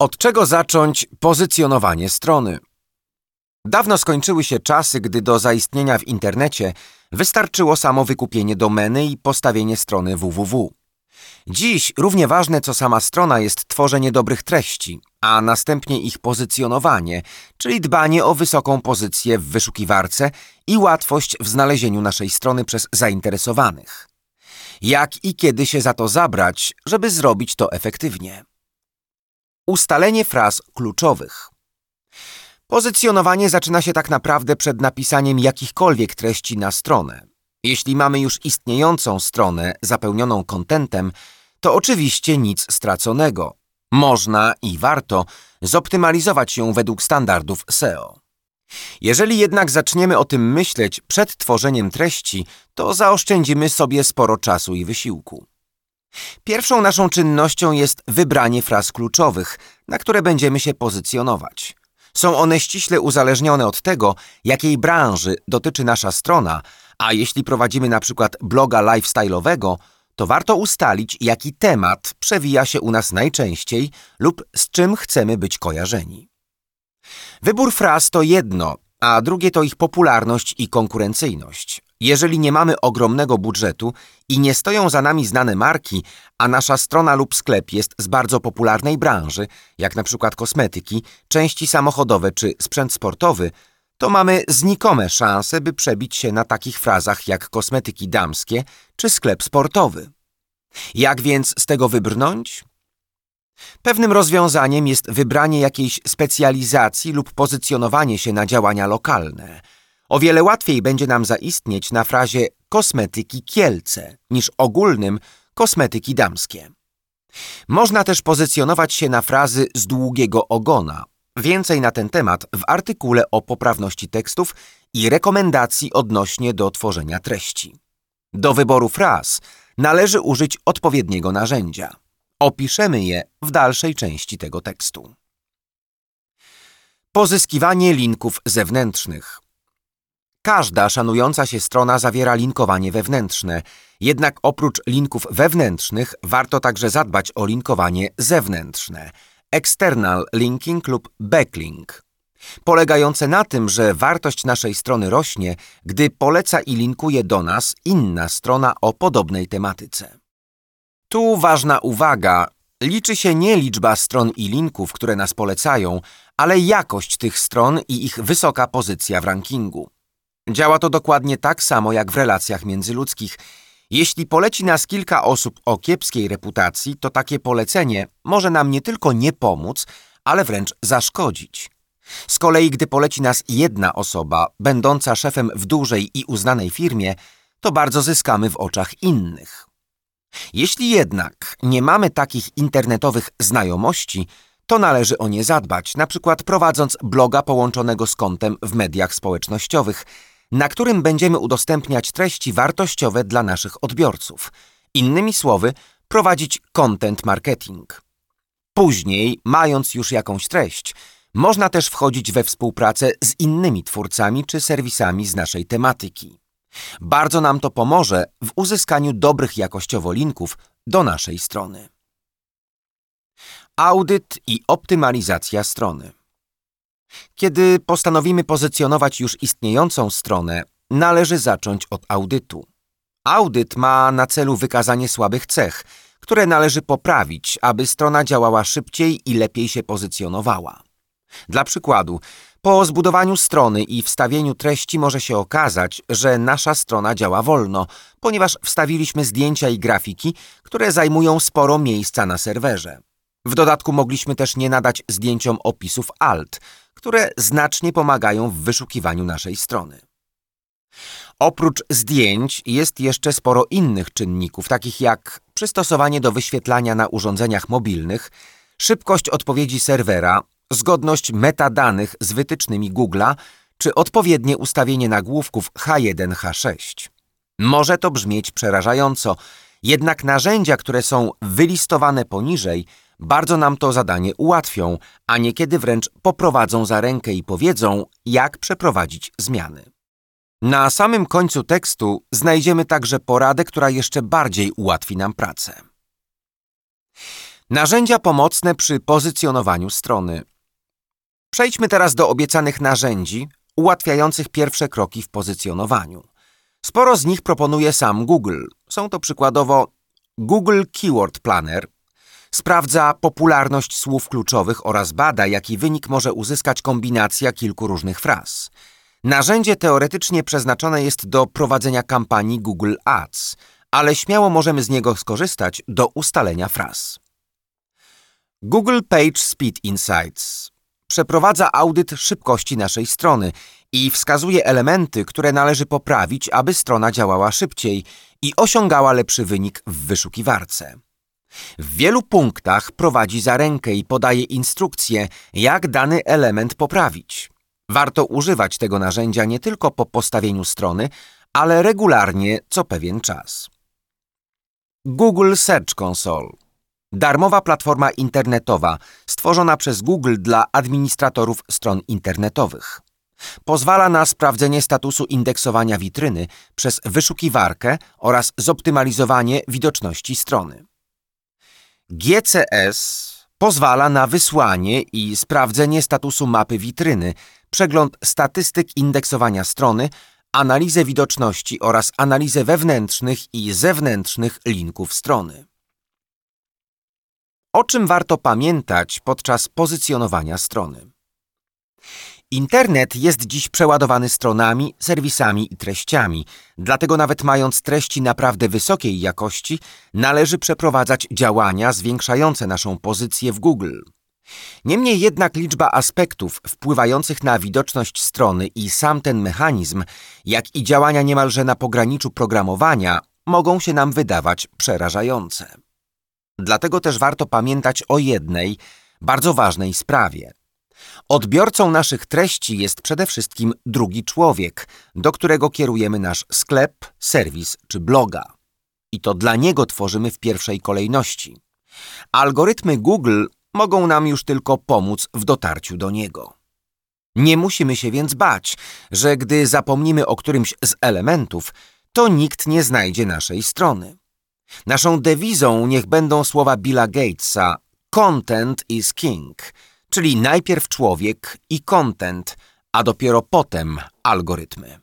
Od czego zacząć pozycjonowanie strony? Dawno skończyły się czasy, gdy do zaistnienia w internecie wystarczyło samo wykupienie domeny i postawienie strony www. Dziś równie ważne co sama strona jest tworzenie dobrych treści, a następnie ich pozycjonowanie, czyli dbanie o wysoką pozycję w wyszukiwarce i łatwość w znalezieniu naszej strony przez zainteresowanych. Jak i kiedy się za to zabrać, żeby zrobić to efektywnie. Ustalenie fraz kluczowych. Pozycjonowanie zaczyna się tak naprawdę przed napisaniem jakichkolwiek treści na stronę. Jeśli mamy już istniejącą stronę zapełnioną kontentem, to oczywiście nic straconego. Można i warto zoptymalizować ją według standardów SEO. Jeżeli jednak zaczniemy o tym myśleć przed tworzeniem treści, to zaoszczędzimy sobie sporo czasu i wysiłku. Pierwszą naszą czynnością jest wybranie fraz kluczowych, na które będziemy się pozycjonować. Są one ściśle uzależnione od tego, jakiej branży dotyczy nasza strona, a jeśli prowadzimy na przykład bloga lifestyle'owego, to warto ustalić, jaki temat przewija się u nas najczęściej lub z czym chcemy być kojarzeni. Wybór fraz to jedno, a drugie to ich popularność i konkurencyjność. Jeżeli nie mamy ogromnego budżetu i nie stoją za nami znane marki, a nasza strona lub sklep jest z bardzo popularnej branży, jak na przykład kosmetyki, części samochodowe czy sprzęt sportowy, to mamy znikome szanse, by przebić się na takich frazach jak kosmetyki damskie czy sklep sportowy. Jak więc z tego wybrnąć? Pewnym rozwiązaniem jest wybranie jakiejś specjalizacji lub pozycjonowanie się na działania lokalne. O wiele łatwiej będzie nam zaistnieć na frazie kosmetyki Kielce niż ogólnym kosmetyki damskie. Można też pozycjonować się na frazy z długiego ogona. Więcej na ten temat w artykule o poprawności tekstów i rekomendacji odnośnie do tworzenia treści. Do wyboru fraz należy użyć odpowiedniego narzędzia. Opiszemy je w dalszej części tego tekstu. Pozyskiwanie linków zewnętrznych. Każda szanująca się strona zawiera linkowanie wewnętrzne, jednak oprócz linków wewnętrznych warto także zadbać o linkowanie zewnętrzne, external linking lub backlink, polegające na tym, że wartość naszej strony rośnie, gdy poleca i linkuje do nas inna strona o podobnej tematyce. Tu ważna uwaga. Liczy się nie liczba stron i linków, które nas polecają, ale jakość tych stron i ich wysoka pozycja w rankingu. Działa to dokładnie tak samo jak w relacjach międzyludzkich. Jeśli poleci nas kilka osób o kiepskiej reputacji, to takie polecenie może nam nie tylko nie pomóc, ale wręcz zaszkodzić. Z kolei, gdy poleci nas jedna osoba, będąca szefem w dużej i uznanej firmie, to bardzo zyskamy w oczach innych. Jeśli jednak nie mamy takich internetowych znajomości, to należy o nie zadbać, na przykład prowadząc bloga połączonego z kontem w mediach społecznościowych, na którym będziemy udostępniać treści wartościowe dla naszych odbiorców. Innymi słowy, prowadzić content marketing. Później, mając już jakąś treść, można też wchodzić we współpracę z innymi twórcami czy serwisami z naszej tematyki. Bardzo nam to pomoże w uzyskaniu dobrych jakościowo linków do naszej strony. Audyt i optymalizacja strony. Kiedy postanowimy pozycjonować już istniejącą stronę, należy zacząć od audytu. Audyt ma na celu wykazanie słabych cech, które należy poprawić, aby strona działała szybciej i lepiej się pozycjonowała. Dla przykładu, po zbudowaniu strony i wstawieniu treści może się okazać, że nasza strona działa wolno, ponieważ wstawiliśmy zdjęcia i grafiki, które zajmują sporo miejsca na serwerze. W dodatku mogliśmy też nie nadać zdjęciom opisów alt, które znacznie pomagają w wyszukiwaniu naszej strony. Oprócz zdjęć jest jeszcze sporo innych czynników, takich jak przystosowanie do wyświetlania na urządzeniach mobilnych, szybkość odpowiedzi serwera, zgodność metadanych z wytycznymi Google'a czy odpowiednie ustawienie nagłówków H1, H6. Może to brzmieć przerażająco, jednak narzędzia, które są wylistowane poniżej, bardzo nam to zadanie ułatwią, a niekiedy wręcz poprowadzą za rękę i powiedzą, jak przeprowadzić zmiany. Na samym końcu tekstu znajdziemy także poradę, która jeszcze bardziej ułatwi nam pracę. Narzędzia pomocne przy pozycjonowaniu strony. Przejdźmy teraz do obiecanych narzędzi ułatwiających pierwsze kroki w pozycjonowaniu. Sporo z nich proponuje sam Google. Są to przykładowo Google Keyword Planner, sprawdza popularność słów kluczowych oraz bada, jaki wynik może uzyskać kombinacja kilku różnych fraz. Narzędzie teoretycznie przeznaczone jest do prowadzenia kampanii Google Ads, ale śmiało możemy z niego skorzystać do ustalenia fraz. Google Page Speed Insights przeprowadza audyt szybkości naszej strony i wskazuje elementy, które należy poprawić, aby strona działała szybciej i osiągała lepszy wynik w wyszukiwarce. W wielu punktach prowadzi za rękę i podaje instrukcje, jak dany element poprawić. Warto używać tego narzędzia nie tylko po postawieniu strony, ale regularnie co pewien czas. Google Search Console Darmowa platforma internetowa stworzona przez Google dla administratorów stron internetowych. Pozwala na sprawdzenie statusu indeksowania witryny przez wyszukiwarkę oraz zoptymalizowanie widoczności strony. GCS pozwala na wysłanie i sprawdzenie statusu mapy witryny, przegląd statystyk indeksowania strony, analizę widoczności oraz analizę wewnętrznych i zewnętrznych linków strony. O czym warto pamiętać podczas pozycjonowania strony? Internet jest dziś przeładowany stronami, serwisami i treściami, dlatego nawet mając treści naprawdę wysokiej jakości, należy przeprowadzać działania zwiększające naszą pozycję w Google. Niemniej jednak liczba aspektów wpływających na widoczność strony i sam ten mechanizm, jak i działania niemalże na pograniczu programowania, mogą się nam wydawać przerażające. Dlatego też warto pamiętać o jednej, bardzo ważnej sprawie – Odbiorcą naszych treści jest przede wszystkim drugi człowiek, do którego kierujemy nasz sklep, serwis czy bloga. I to dla niego tworzymy w pierwszej kolejności. Algorytmy Google mogą nam już tylko pomóc w dotarciu do niego. Nie musimy się więc bać, że gdy zapomnimy o którymś z elementów, to nikt nie znajdzie naszej strony. Naszą dewizą niech będą słowa Billa Gatesa Content is King – czyli najpierw człowiek i content, a dopiero potem algorytmy.